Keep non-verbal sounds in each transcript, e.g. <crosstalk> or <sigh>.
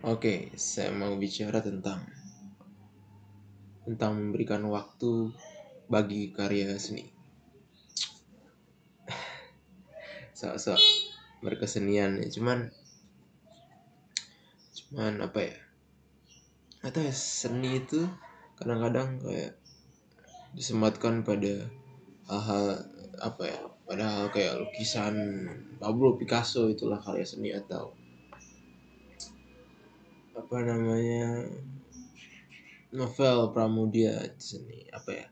Oke, saya mau bicara tentang tentang memberikan waktu bagi karya seni. <sighs> Sok-sok berkesenian ya, cuman cuman apa ya? Atau ya seni itu kadang-kadang kayak disematkan pada hal-hal apa ya? Padahal kayak lukisan Pablo Picasso itulah karya seni atau apa namanya novel Pramudia seni apa ya?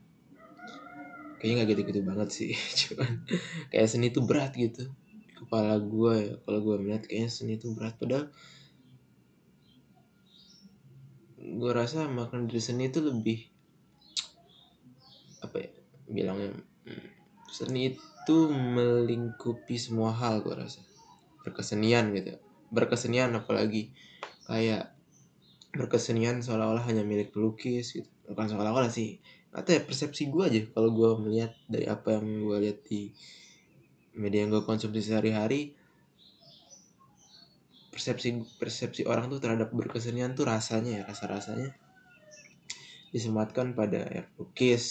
Kayaknya nggak gitu-gitu banget sih <laughs> cuman kayak seni itu berat gitu. Kepala gue ya kalau gue melihat kayaknya seni itu berat padahal gue rasa makan dari seni itu lebih apa ya bilangnya hmm, seni itu melingkupi semua hal gue rasa. Berkesenian gitu berkesenian apalagi. Kayak berkesenian seolah-olah hanya milik pelukis gitu. Bukan seolah-olah sih. Atau ya persepsi gue aja kalau gue melihat dari apa yang gue lihat di media yang gue konsumsi sehari-hari persepsi persepsi orang tuh terhadap berkesenian tuh rasanya ya rasa rasanya disematkan pada ya, pelukis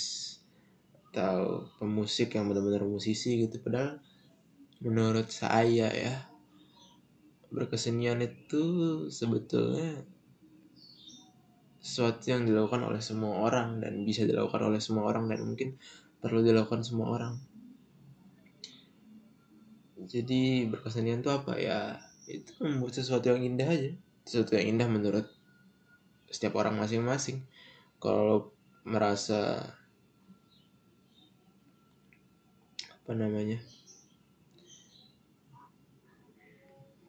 atau pemusik yang benar-benar musisi gitu. Padahal menurut saya ya berkesenian itu sebetulnya sesuatu yang dilakukan oleh semua orang dan bisa dilakukan oleh semua orang dan mungkin perlu dilakukan semua orang. Jadi berkesenian itu apa ya? Itu membuat sesuatu yang indah aja. Sesuatu yang indah menurut setiap orang masing-masing. Kalau merasa apa namanya?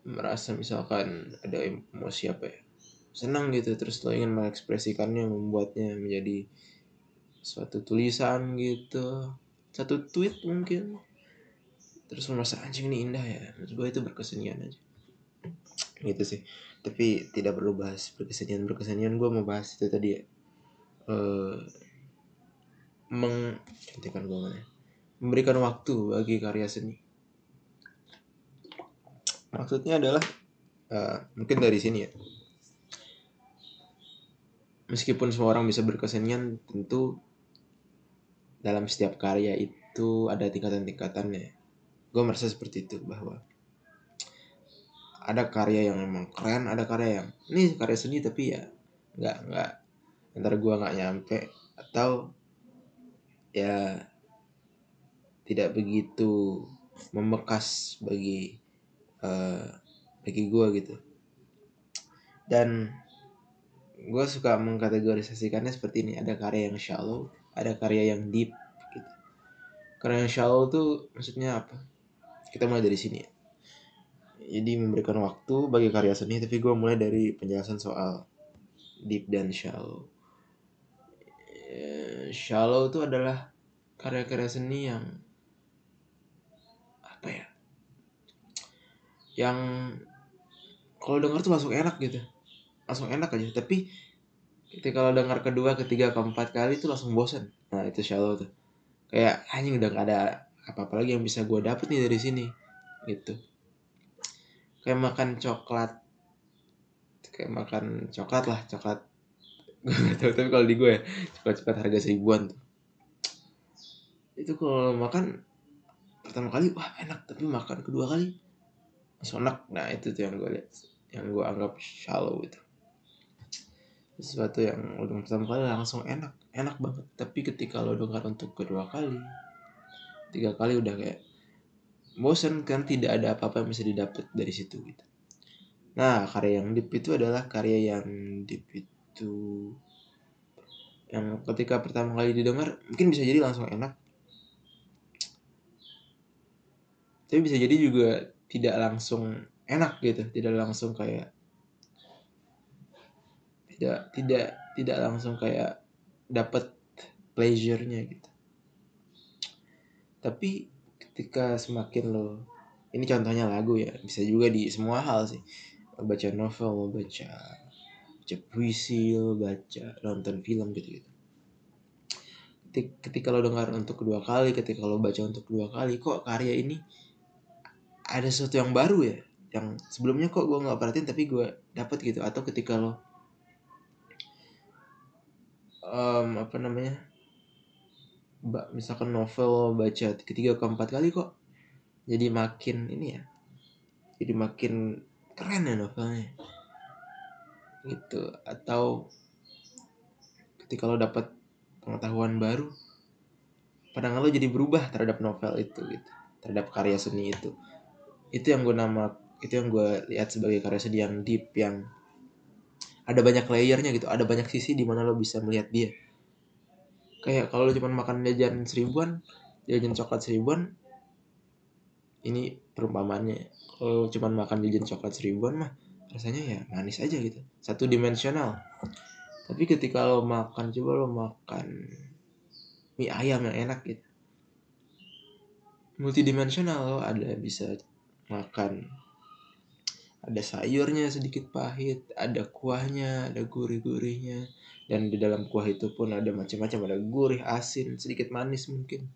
merasa misalkan ada emosi apa ya senang gitu terus lo ingin mengekspresikannya membuatnya menjadi suatu tulisan gitu. Satu tweet mungkin. Terus merasa anjing ini indah ya. Menurut gue itu berkesenian aja. Gitu sih. Tapi tidak perlu bahas berkesenian. Berkesenian gue mau bahas itu tadi ya. Uh, meng gue mana memberikan waktu bagi karya seni. Maksudnya adalah uh, mungkin dari sini ya meskipun semua orang bisa berkesenian tentu dalam setiap karya itu ada tingkatan-tingkatannya. Gue merasa seperti itu bahwa ada karya yang memang keren ada karya yang ini karya seni tapi ya nggak nggak antara gue nggak nyampe atau ya tidak begitu membekas bagi uh, bagi gue gitu. Dan gue suka mengkategorisasikannya seperti ini. Ada karya yang shallow ada karya yang deep gitu. Karya yang shallow tuh maksudnya apa? Kita mulai dari sini ya. Jadi memberikan waktu bagi karya seni tapi gue mulai dari penjelasan soal deep dan shallow. Eh, shallow itu adalah karya-karya seni yang apa ya? Yang kalau dengar tuh langsung enak gitu langsung enak aja. Tapi ketika lo dengar kedua ketiga keempat kali itu langsung bosan nah itu shallow tuh. Kayak anjing udah gak ada apa-apa lagi yang bisa gue dapet nih dari sini. Gitu. Kayak makan coklat. Kayak makan coklat lah coklat. <laughs> Gue gak tau tapi kalau di gue ya coklat coklat harga seribuan tuh. Itu kalau makan pertama kali wah enak. Tapi makan kedua kali langsung enak. Nah itu tuh yang gue lihat yang gue anggap shallow itu sesuatu yang udah pertama kali langsung enak enak banget. Tapi ketika lo dengar untuk kedua kali tiga kali udah kayak bosen kan tidak ada apa-apa yang bisa didapat dari situ gitu. Nah karya yang deep itu adalah karya yang deep itu yang ketika pertama kali didengar mungkin bisa jadi langsung enak. Tapi bisa jadi juga tidak langsung enak gitu. Tidak langsung kayak tidak tidak tidak langsung kayak dapat pleasure-nya gitu. Tapi ketika semakin lo ini contohnya lagu ya bisa juga di semua hal sih. Baca novel lo baca baca puisi lo baca nonton film gitu gitu ketika lo dengar untuk kedua kali ketika lo baca untuk kedua kali kok karya ini ada sesuatu yang baru ya? Yang sebelumnya kok gue nggak perhatiin tapi gue dapet gitu. Atau ketika lo um, apa namanya? Ba misalkan novel baca ketiga keempat kali kok jadi makin ini ya jadi makin keren ya novelnya. Gitu atau ketika lo dapat pengetahuan baru pandangan lo jadi berubah terhadap novel itu gitu terhadap karya seni itu. Itu yang gue nama itu yang gue lihat sebagai karya seni yang deep yang ada banyak layernya gitu ada banyak sisi di mana lo bisa melihat dia. Kayak kalau lu cuma makan jajan seribuan jajan coklat seribuan ini perumpamannya kalau cuma makan jajan coklat seribuan mah rasanya ya manis aja gitu satu dimensional. Tapi ketika lo makan coba lo makan mie ayam yang enak gitu. Multidimensional lo ada bisa makan ada sayurnya sedikit pahit ada kuahnya ada gurih-gurihnya. Dan di dalam kuah itu pun ada macam-macam. Ada gurih asin sedikit manis mungkin.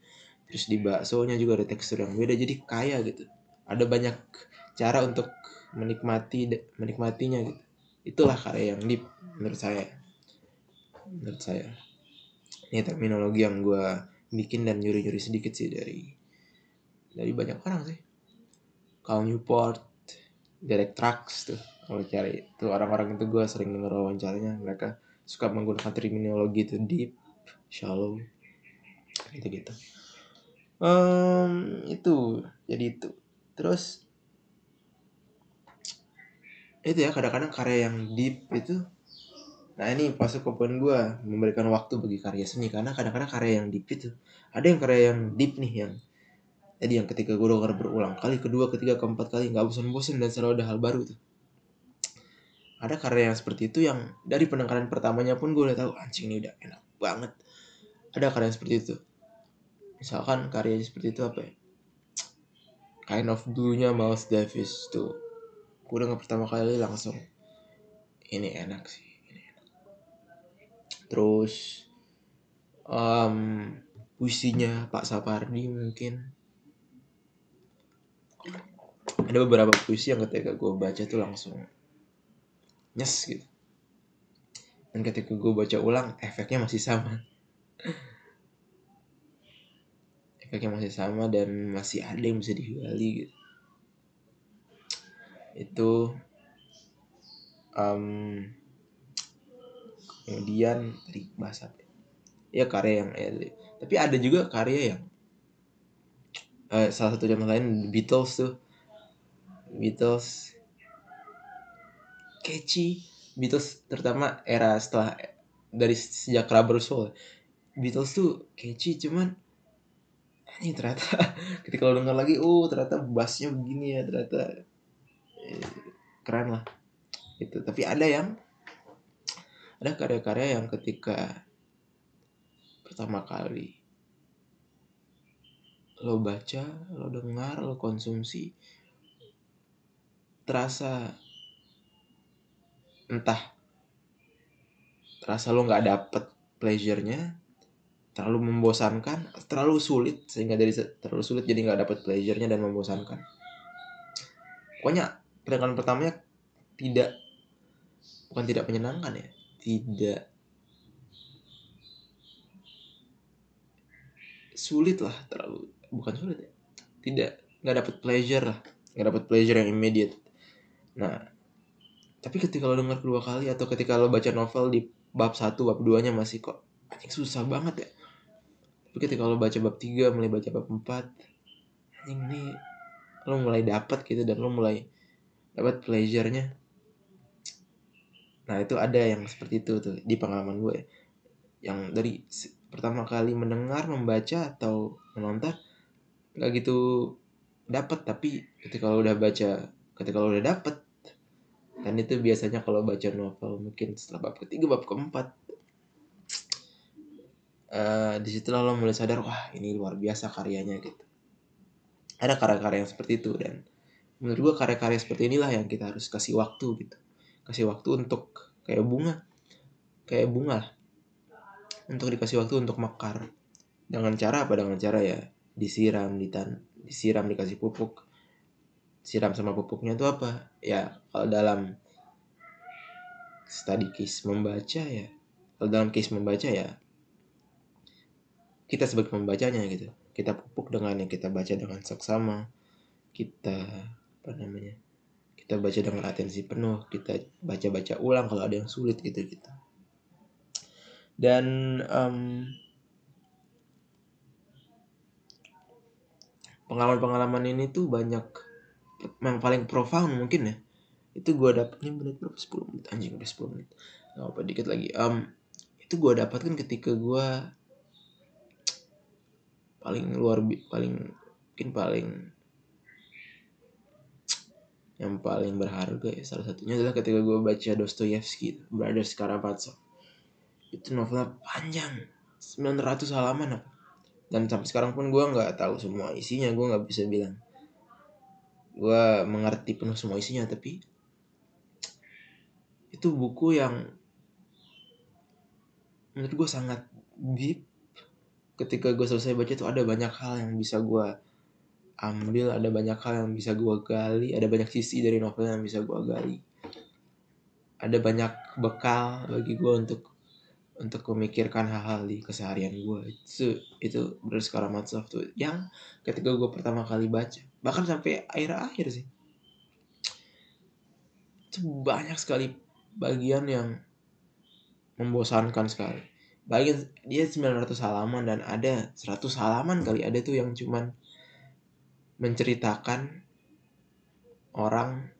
Terus di baksonya juga ada tekstur yang beda jadi kaya gitu. Ada banyak cara untuk menikmati menikmatinya gitu. Itulah karya yang deep menurut saya. Menurut saya. Ini terminologi yang gue bikin dan nyuri-nyuri sedikit sih dari dari banyak orang sih. Cal Newport Derek Trucks tuh kalau cari itu orang-orang itu gue sering denger wawancaranya mereka suka menggunakan terminologi itu deep, shallow, gitu gitu. Um, itu jadi itu. Terus itu ya kadang-kadang karya yang deep itu Nah ini masuk ke poin gue memberikan waktu bagi karya seni karena kadang-kadang karya yang deep itu ada yang karya yang deep nih yang jadi yang ketika gue denger berulang kali kedua ketiga keempat kali nggak bosan-bosan dan selalu ada hal baru tuh. Ada karya yang seperti itu yang dari pendengaran pertamanya pun gue udah tahu anjing ini udah enak banget. Ada karya yang seperti itu. Misalkan karya seperti itu apa ya? Kind of dulunya Miles Davis tuh. Gue udah pertama kali langsung ini enak sih terus um, puisinya Pak Sapardi mungkin ada beberapa puisi yang ketika gue baca tuh langsung nyes gitu. Dan ketika gue baca ulang efeknya masih sama. Efeknya masih sama dan masih ada yang bisa digali gitu. Itu um, kemudian tadi bahasa ya? Karya yang eh, tapi ada juga karya yang eh, salah satu contoh lain Beatles tuh Beatles catchy Beatles terutama era setelah dari sejak Rubber Soul Beatles tuh catchy cuman ini ternyata <laughs> ketika lo denger lagi oh ternyata bassnya begini ya ternyata eh, keren lah itu tapi ada yang ada karya-karya yang ketika pertama kali lo baca lo dengar lo konsumsi terasa entah terasa lo nggak dapet pleasure-nya terlalu membosankan terlalu sulit sehingga dari terlalu sulit jadi nggak dapet pleasure-nya dan membosankan. Pokoknya pendengaran pertamanya tidak bukan tidak menyenangkan ya tidak sulit lah terlalu bukan sulit ya tidak nggak dapet pleasure lah nggak dapet pleasure yang immediate nah tapi ketika lo dengar kedua kali atau ketika lo baca novel di bab satu bab 2 nya masih kok anjing susah banget ya. Tapi ketika lo baca bab 3 mulai baca bab 4 anjing ini lo mulai dapat gitu dan lo mulai dapat pleasure-nya. Nah itu ada yang seperti itu tuh di pengalaman gue. Yang dari pertama kali mendengar membaca atau menonton nggak gitu dapat tapi ketika lo udah baca ketika lo udah dapet. Dan itu biasanya kalau baca novel mungkin setelah bab ketiga bab keempat uh, di situlah lo mulai sadar wah ini luar biasa karyanya gitu. Ada karya-karya yang seperti itu dan menurut gua karya-karya seperti inilah yang kita harus kasih waktu gitu. Kasih waktu untuk kayak bunga. Kayak bunga lah. Untuk dikasih waktu untuk mekar. Dengan cara apa? Dengan cara ya disiram ditan disiram dikasih pupuk siram sama pupuknya itu apa? Ya kalau dalam study case membaca ya. Kalau dalam case membaca ya kita sebagai pembacanya gitu. Kita pupuk dengan yang kita baca dengan seksama kita apa namanya kita baca dengan atensi penuh kita baca-baca ulang kalau ada yang sulit gitu gitu. Dan um, pengalaman-pengalaman ini tuh banyak yang paling profound mungkin ya. Itu gue dapetnya menit berapa? 10 menit. Anjing udah 10 menit. Nggak apa dikit lagi. Um, itu gue dapatkan ketika gue paling luar paling mungkin paling yang paling berharga ya salah satunya adalah ketika gue baca Dostoyevsky Brothers Karamazov. Itu novelnya panjang 900 halaman apa. Dan sampai sekarang pun gue nggak tahu semua isinya gue nggak bisa bilang gue mengerti penuh semua isinya tapi itu buku yang menurut gue sangat deep. Ketika gue selesai baca itu ada banyak hal yang bisa gue ambil ada banyak hal yang bisa gue gali ada banyak sisi dari novel yang bisa gue gali. Ada banyak bekal bagi gue untuk untuk memikirkan hal-hal di keseharian gue itu itu Brothers Karamazov tuh yang ketika gue pertama kali baca bahkan sampai akhir-akhir sih. Itu banyak sekali bagian yang membosankan sekali. Bagian dia 900 halaman dan ada 100 halaman kali ada tuh yang cuman menceritakan orang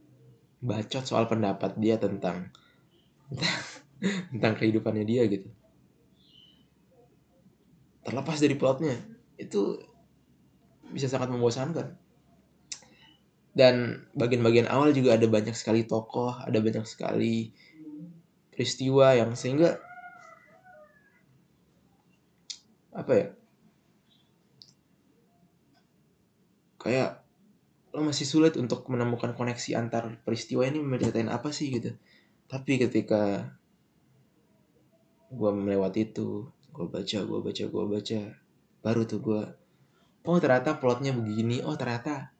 bacot soal pendapat dia tentang <laughs> tentang kehidupannya dia gitu terlepas dari plotnya itu bisa sangat membosankan. Dan bagian-bagian awal juga ada banyak sekali tokoh ada banyak sekali peristiwa yang sehingga apa ya? Kayak lo masih sulit untuk menemukan koneksi antar peristiwa ini menceritain apa sih gitu. Tapi ketika gue melewati itu gue baca gue baca gue baca. Baru tuh gue oh ternyata plotnya begini. Oh ternyata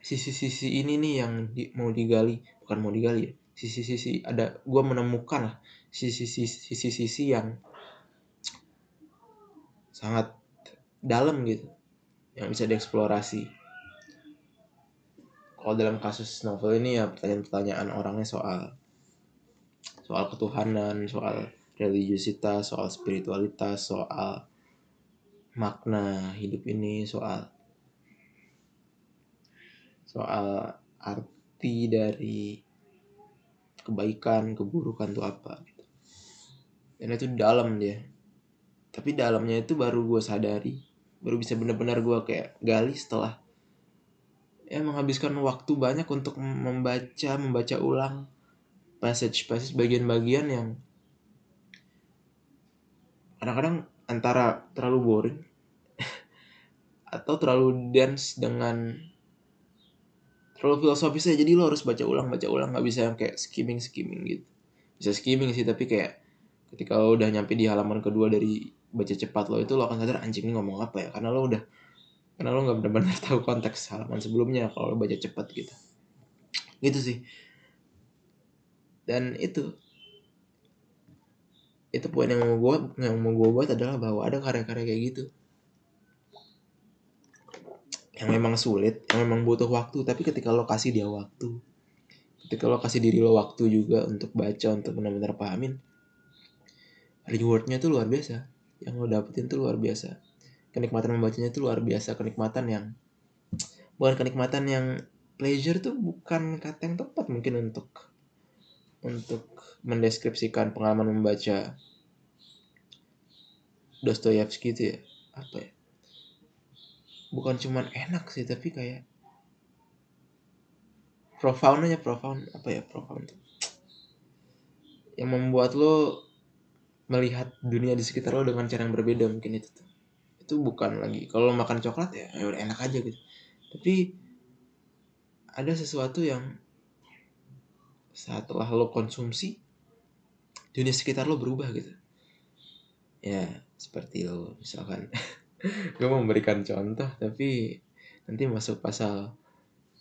sisi-sisi ini nih yang di, mau digali. Bukan mau digali ya sisi-sisi ada gue menemukan lah sisi-sisi yang sangat dalam gitu yang bisa dieksplorasi. Kalau dalam kasus novel ini ya pertanyaan-pertanyaan orangnya soal soal ketuhanan soal religiusitas, soal spiritualitas, soal makna hidup ini, soal soal arti dari kebaikan, keburukan itu apa gitu. Dan itu dalam dia. Tapi dalamnya itu baru gue sadari, baru bisa benar-benar gue kayak gali setelah ya menghabiskan waktu banyak untuk membaca, membaca ulang passage-passage bagian-bagian yang kadang-kadang antara terlalu boring <laughs> atau terlalu dense dengan terlalu filosofis aja. Jadi lo harus baca ulang baca ulang. Nggak bisa yang kayak skimming skimming gitu. Bisa skimming sih tapi kayak ketika lo udah nyampe di halaman kedua dari baca cepat lo itu lo akan sadar anjing ini ngomong apa ya? Karena lo udah karena lo nggak benar-benar <laughs> tahu konteks halaman sebelumnya kalau lo baca cepat gitu. Gitu sih. Dan itu itu poin yang mau gue yang mau gue buat adalah bahwa ada karya-karya kayak gitu. Yang memang sulit yang memang butuh waktu tapi ketika lo kasih dia waktu ketika lo kasih diri lo waktu juga untuk baca untuk benar-benar pahamin rewardnya tuh luar biasa. Yang lo dapetin tuh luar biasa. Kenikmatan membacanya tuh luar biasa. Kenikmatan yang bukan kenikmatan yang pleasure tuh bukan kata yang tepat mungkin untuk untuk mendeskripsikan pengalaman membaca Dostoyevsky itu ya apa ya? Bukan cuman enak sih tapi kayak profoundnya profound apa ya profound. Yang membuat lo melihat dunia di sekitar lo dengan cara yang berbeda mungkin itu tuh. Itu bukan lagi kalau makan coklat ya, ya udah enak aja gitu. Tapi ada sesuatu yang setelah lo konsumsi dunia sekitar lo berubah gitu. Ya seperti lo misalkan. <laughs> Gue memberikan contoh tapi nanti masuk pasal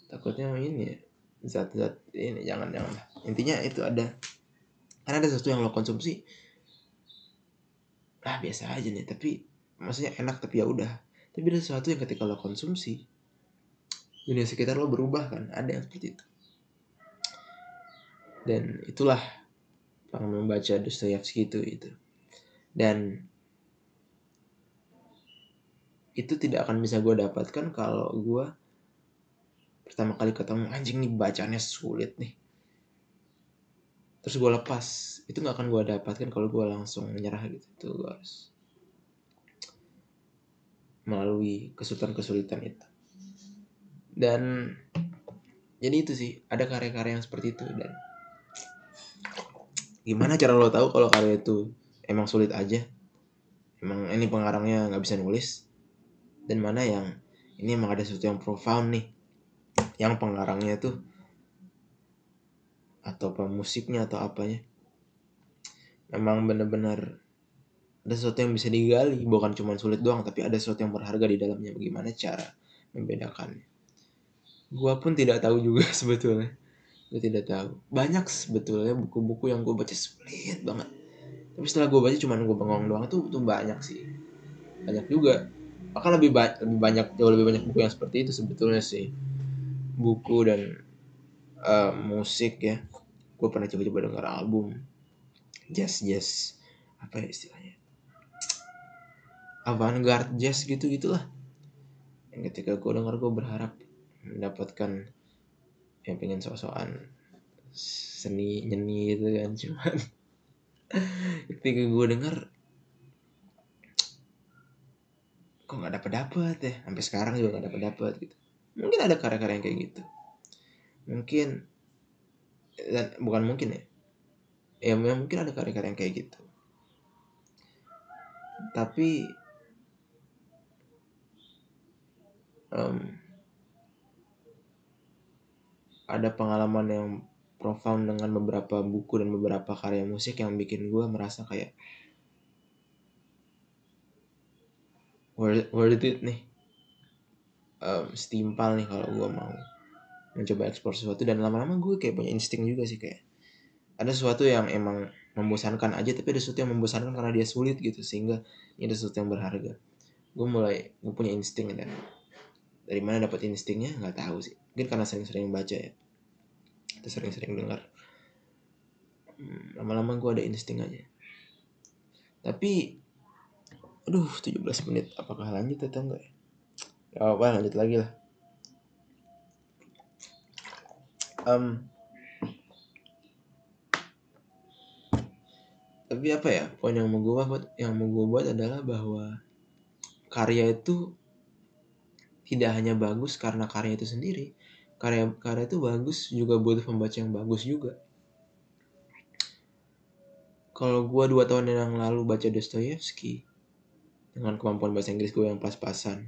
takutnya ini ya, zat-zat ini jangan jangan lah intinya itu ada karena ada sesuatu yang lo konsumsi ah biasa aja nih tapi maksudnya enak tapi ya udah. Tapi ada sesuatu yang ketika lo konsumsi dunia sekitar lo berubah kan ada yang seperti itu dan itulah yang membaca Dostoyevsky itu itu. Dan itu tidak akan bisa gue dapatkan kalau gue pertama kali ketemu anjing nih bacanya sulit nih. Terus gue lepas. Itu nggak akan gue dapatkan kalau gue langsung menyerah gitu. Itu gue harus melalui kesulitan-kesulitan itu. Dan jadi itu sih ada karya-karya yang seperti itu dan gimana cara lo tahu kalau karya itu emang sulit aja? Emang ini pengarangnya nggak bisa nulis? Dan mana yang ini emang ada sesuatu yang profound nih. Yang pengarangnya tuh atau pemusiknya atau apanya. Memang benar-benar ada sesuatu yang bisa digali. Bukan cuma sulit doang tapi ada sesuatu yang berharga di dalamnya. Bagaimana cara membedakannya? Gua pun tidak tahu juga <laughs> sebetulnya gue tidak tahu. Banyak sebetulnya buku-buku yang gue baca sulit banget. Tapi setelah gue baca cuma gue bengong doang tuh tuh banyak sih. Banyak juga. Bahkan lebih, ba lebih banyak jauh lebih banyak buku yang seperti itu sebetulnya sih. Buku dan uh, musik ya. Gue pernah coba-coba dengar album. Jazz jazz apa ya istilahnya? Avant-garde jazz gitu gitulah yang ketika gue dengar gue berharap mendapatkan yang pengen sok-sokan seni nyeni gitu kan <laughs> cuman ketika gue denger kok nggak dapet dapet ya? Sampai sekarang juga nggak dapet dapet gitu. Mungkin ada karya-karya yang kayak gitu. Mungkin dan bukan mungkin ya. Ya mungkin ada karya-karya yang kayak gitu. Tapi um, ada pengalaman yang profound dengan beberapa buku dan beberapa karya musik yang bikin gue merasa kayak worth, worth it nih. Um, setimpal nih kalau gue mau mencoba ekspor sesuatu. Dan lama-lama gue kayak punya insting juga sih kayak ada sesuatu yang emang membosankan aja tapi ada sesuatu yang membosankan karena dia sulit gitu sehingga ini ada sesuatu yang berharga. Gue mulai gue punya insting dan dari mana dapat instingnya? Nggak tahu sih mungkin karena sering-sering baca ya. Atau sering-sering dengar. Hmm, lama-lama gue ada insting aja. Tapi aduh 17 menit apakah lanjut atau enggak ya? Gak apa lanjut lagi lah. Um, tapi apa ya poin yang mau gue buat yang mau gue buat adalah bahwa karya itu tidak hanya bagus karena karya itu sendiri karya karya itu bagus juga butuh pembaca yang bagus juga. Kalau gue dua tahun yang lalu baca Dostoyevsky dengan kemampuan bahasa Inggris gue yang pas-pasan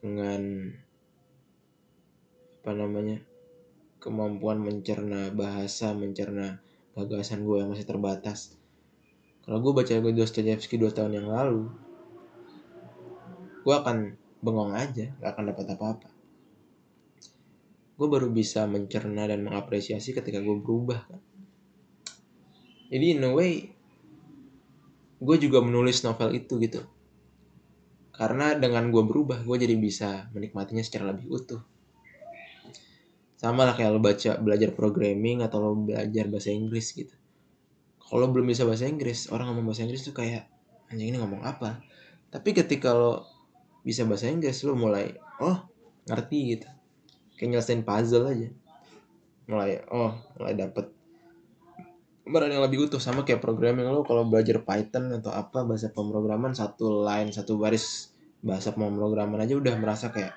dengan apa namanya kemampuan mencerna bahasa mencerna gagasan gue yang masih terbatas. Kalau gue baca Dostoyevsky dua tahun yang lalu gue akan bengong aja gak akan dapat apa-apa gue baru bisa mencerna dan mengapresiasi ketika gue berubah kan. Jadi in a way gue juga menulis novel itu gitu. Karena dengan gue berubah gue jadi bisa menikmatinya secara lebih utuh. Sama lah kayak lo baca belajar programming atau lo belajar bahasa Inggris gitu. Kalau belum bisa bahasa Inggris orang ngomong bahasa Inggris tuh kayak anjing ini ngomong apa? Tapi ketika lo bisa bahasa Inggris lo mulai oh ngerti gitu kayak nyelesain puzzle aja. Mulai oh mulai dapet. Barang yang lebih utuh sama kayak programming lo. Kalau belajar Python atau apa bahasa pemrograman satu line satu baris bahasa pemrograman aja udah merasa kayak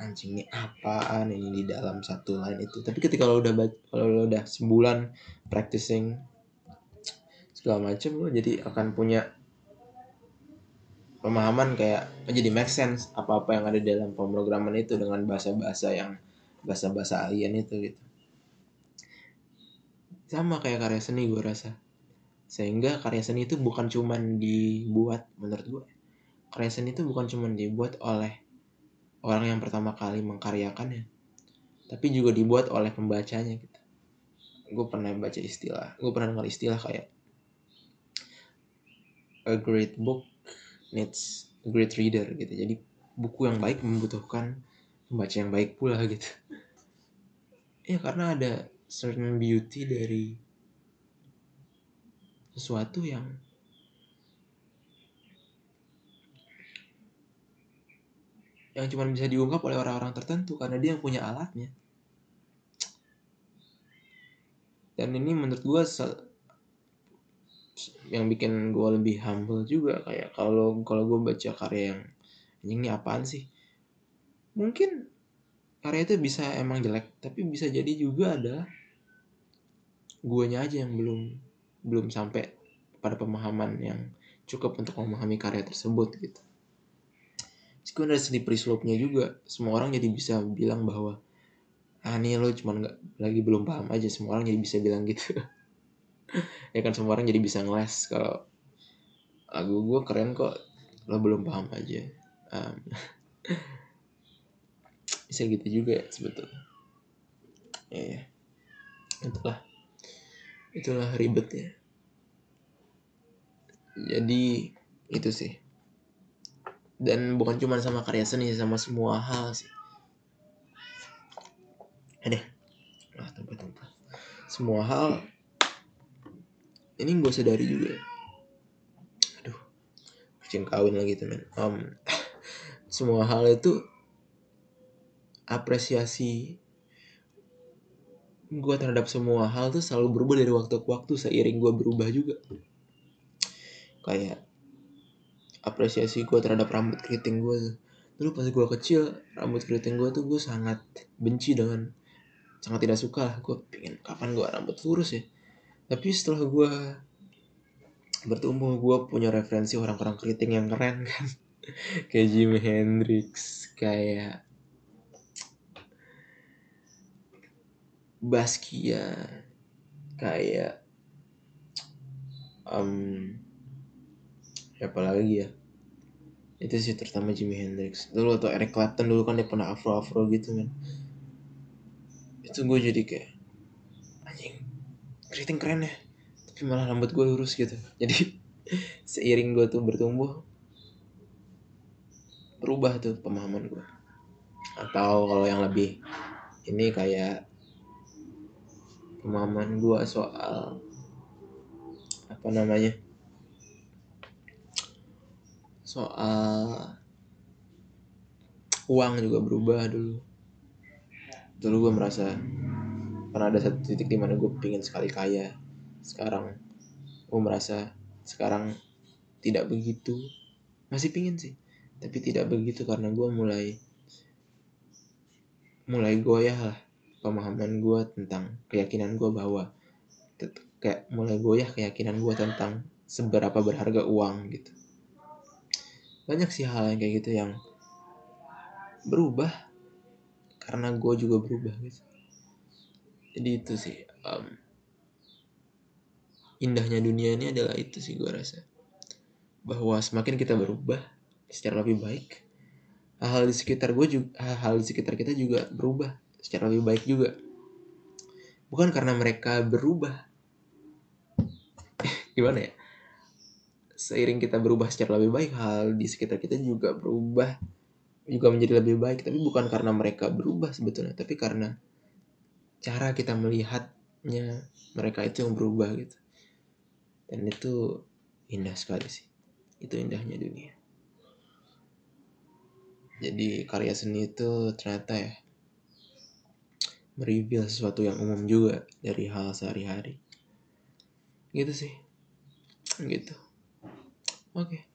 anjing ini apaan ini di dalam satu line itu? Tapi ketika lo udah kalau lo udah sebulan practicing segala macem lo jadi akan punya pemahaman kayak menjadi make sense apa-apa yang ada di dalam pemrograman itu dengan bahasa-bahasa yang bahasa-bahasa alien itu gitu. Sama kayak karya seni gue rasa. Sehingga karya seni itu bukan cuman dibuat menurut gue karya seni itu bukan cuman dibuat oleh orang yang pertama kali mengkaryakannya tapi juga dibuat oleh pembacanya gitu. Gue pernah baca istilah gue pernah dengar istilah kayak a great book needs a great reader gitu. Jadi buku yang baik membutuhkan pembaca yang baik pula gitu. Ya karena ada certain beauty dari sesuatu yang yang cuma bisa diungkap oleh orang-orang tertentu karena dia yang punya alatnya. Dan ini menurut gue yang bikin gue lebih humble juga kayak kalau kalau gue baca karya yang ini apaan sih mungkin karya itu bisa emang jelek tapi bisa jadi juga ada guanya aja yang belum belum sampai pada pemahaman yang cukup untuk memahami karya tersebut gitu. Meskipun dari slippery slope-nya juga, semua orang jadi bisa bilang bahwa ah nih lo cuma nggak lagi belum paham aja. Semua orang jadi bisa bilang gitu. <laughs> Ya kan semua orang jadi bisa ngeles kalau lagu gue keren kok lo belum paham aja. Um, <laughs> bisa gitu juga sebetulnya. Ya, ya. itulah. Itulah ribetnya. Jadi itu sih. Dan bukan cuma sama karya seni sama semua hal sih. Ada lah tempat-tempat semua hal. Ini gue sadari juga. Aduh. Kucing kawin lagi temen um, <laughs> semua hal itu apresiasi gue terhadap semua hal tuh selalu berubah dari waktu ke waktu seiring gue berubah juga. Kayak apresiasi gue terhadap rambut keriting gue dulu pas gue kecil rambut keriting gue tuh gue sangat benci dengan sangat tidak suka lah. Gue pengen kapan gue rambut lurus ya? Tapi setelah gue bertumbuh gue punya referensi orang-orang keriting yang keren kan. <laughs> Kayak Jimi Hendrix kayak Baskia kayak um, apa lagi ya? Itu sih terutama Jimi Hendrix. Dulu atau Eric Clapton dulu kan dia pernah afro afro gitu kan itu gue jadi kayak anjing keriting keren ya tapi malah rambut gue lurus gitu. Jadi <laughs> seiring gue tuh bertumbuh berubah tuh pemahaman gue atau kalau yang lebih ini kayak pemahaman gue soal apa namanya soal uang juga berubah dulu. Dulu gue merasa pernah ada satu titik di mana gue pingin sekali kaya. Sekarang gue merasa sekarang tidak begitu. Masih pingin sih tapi tidak begitu karena gue mulai mulai goyah lah pemahaman gue tentang keyakinan gue bahwa kayak mulai goyah keyakinan gue tentang seberapa berharga uang gitu. Banyak sih hal yang kayak gitu yang berubah karena gue juga berubah gitu. Jadi itu sih um, indahnya dunia ini adalah itu sih gue rasa. Bahwa semakin kita berubah secara lebih baik hal-hal di sekitar gue juga hal-hal di sekitar kita juga berubah secara lebih baik juga. Bukan karena mereka berubah. <laughs> Gimana ya? Seiring kita berubah secara lebih baik, hal di sekitar kita juga berubah juga menjadi lebih baik, tapi bukan karena mereka berubah sebetulnya, tapi karena cara kita melihatnya mereka itu yang berubah gitu. Dan itu indah sekali sih. Itu indahnya dunia. Jadi karya seni itu ternyata ya mereveal sesuatu yang umum juga dari hal sehari-hari. Gitu sih. Gitu. Oke. okay.